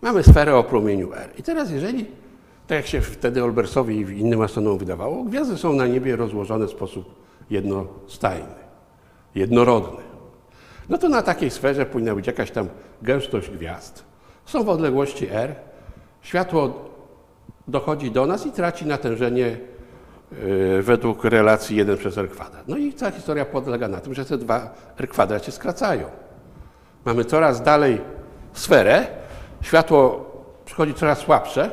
mamy sferę o promieniu r. I teraz jeżeli tak jak się wtedy Olbersowi i innym astronomom wydawało, gwiazdy są na niebie rozłożone w sposób jednostajny, jednorodny. No to na takiej sferze powinna być jakaś tam gęstość gwiazd. Są w odległości r. Światło dochodzi do nas i traci natężenie yy, według relacji 1 przez r kwadrat. No i cała historia polega na tym, że te dwa r kwadrat się skracają. Mamy coraz dalej sferę, światło przychodzi coraz słabsze,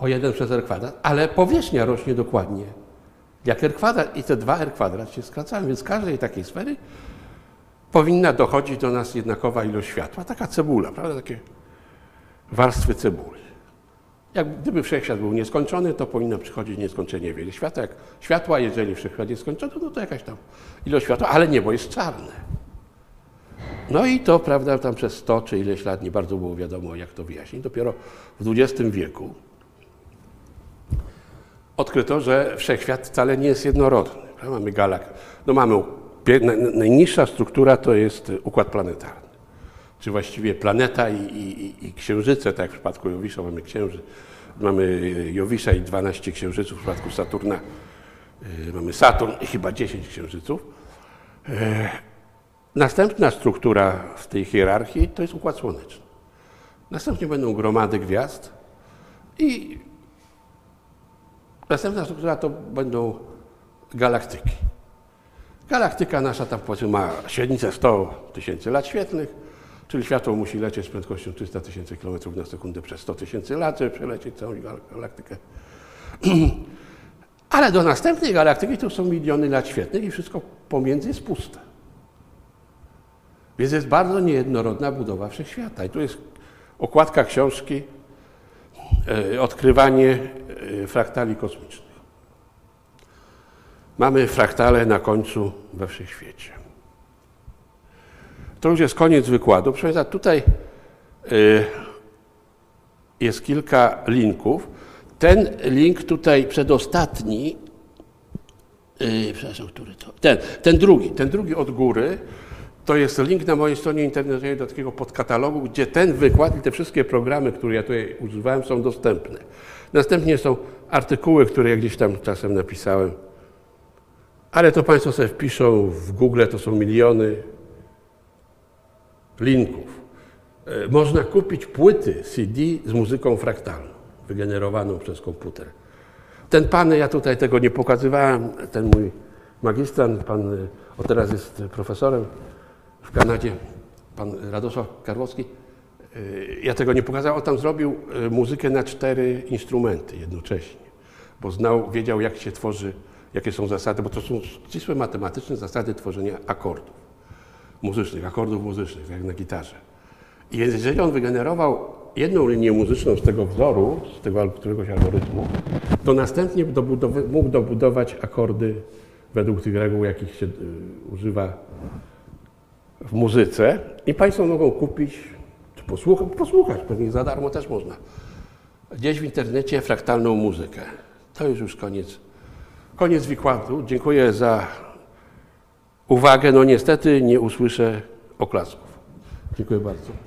o 1 przez r kwadrat, ale powierzchnia rośnie dokładnie jak r kwadrat i te dwa r kwadrat się skracają, więc z każdej takiej sfery powinna dochodzić do nas jednakowa ilość światła. Taka cebula, prawda? Takie warstwy cebuli. Jak gdyby wszechświat był nieskończony, to powinno przychodzić nieskończenie wiele światła. Jak światła, jeżeli wszechświat jest skończony, no to jakaś tam ilość światła, ale niebo jest czarne. No i to, prawda, tam przez 100 czy ileś lat nie bardzo było wiadomo, jak to wyjaśnić. Dopiero w XX wieku odkryto, że wszechświat wcale nie jest jednorodny. Mamy galak, no mamy najniższa struktura to jest układ planetarny. Czy właściwie planeta i, i, i księżyce, tak jak w przypadku Jowisza mamy księżyc, mamy Jowisza i 12 księżyców, w przypadku Saturna y, mamy Saturn i chyba 10 księżyców. E, następna struktura w tej hierarchii to jest układ słoneczny. Następnie będą gromady gwiazd i Następna struktura to będą galaktyki. Galaktyka nasza tam powiedzmy ma średnicę 100 tysięcy lat świetlnych, czyli światło musi lecieć z prędkością 300 tysięcy km na sekundę przez 100 tysięcy lat, żeby przelecieć całą galaktykę. (clears throat) Ale do następnej galaktyki to są miliony lat świetlnych i wszystko pomiędzy jest puste. Więc jest bardzo niejednorodna budowa wszechświata. I tu jest okładka książki odkrywanie e, fraktali kosmicznych. mamy fraktale na końcu we wszechświecie. To już jest koniec wykładu. Proszę Państwa, tutaj y, jest kilka linków. Ten link tutaj przedostatni, przepraszam, który to? Ten, ten drugi, ten drugi od góry, to jest link na mojej stronie internetowej do takiego podkatalogu, gdzie ten wykład i te wszystkie programy, które ja tutaj używałem, są dostępne. Następnie są artykuły, które ja gdzieś tam czasem napisałem, ale to Państwo sobie wpiszą w Google, to są miliony linków. E, Można kupić płyty CD z muzyką fraktalną, wygenerowaną przez komputer. Ten pan, ja tutaj tego nie pokazywałem, ten mój magistrant, pan, y, o teraz jest profesorem w Kanadzie, pan Radosław Karłowski, y, ja tego nie pokazałem, on tam zrobił y, muzykę na cztery instrumenty jednocześnie, bo znał, wiedział jak się tworzy, jakie są zasady, bo to są ścisłe matematyczne zasady tworzenia akordów muzycznych, akordów muzycznych, jak na gitarze. I jeżeli on wygenerował jedną linię muzyczną z tego wzoru, z tego któregoś algorytmu, to następnie dobudowy, mógł dobudować akordy według tych reguł, jakich się y, używa w muzyce. I Państwo mogą kupić, czy posłuchać, posłuchać, pewnie za darmo też można, gdzieś w internecie fraktalną muzykę. To już już koniec, koniec wykładu. Dziękuję za uwagę. No niestety nie usłyszę oklasków. Dziękuję bardzo.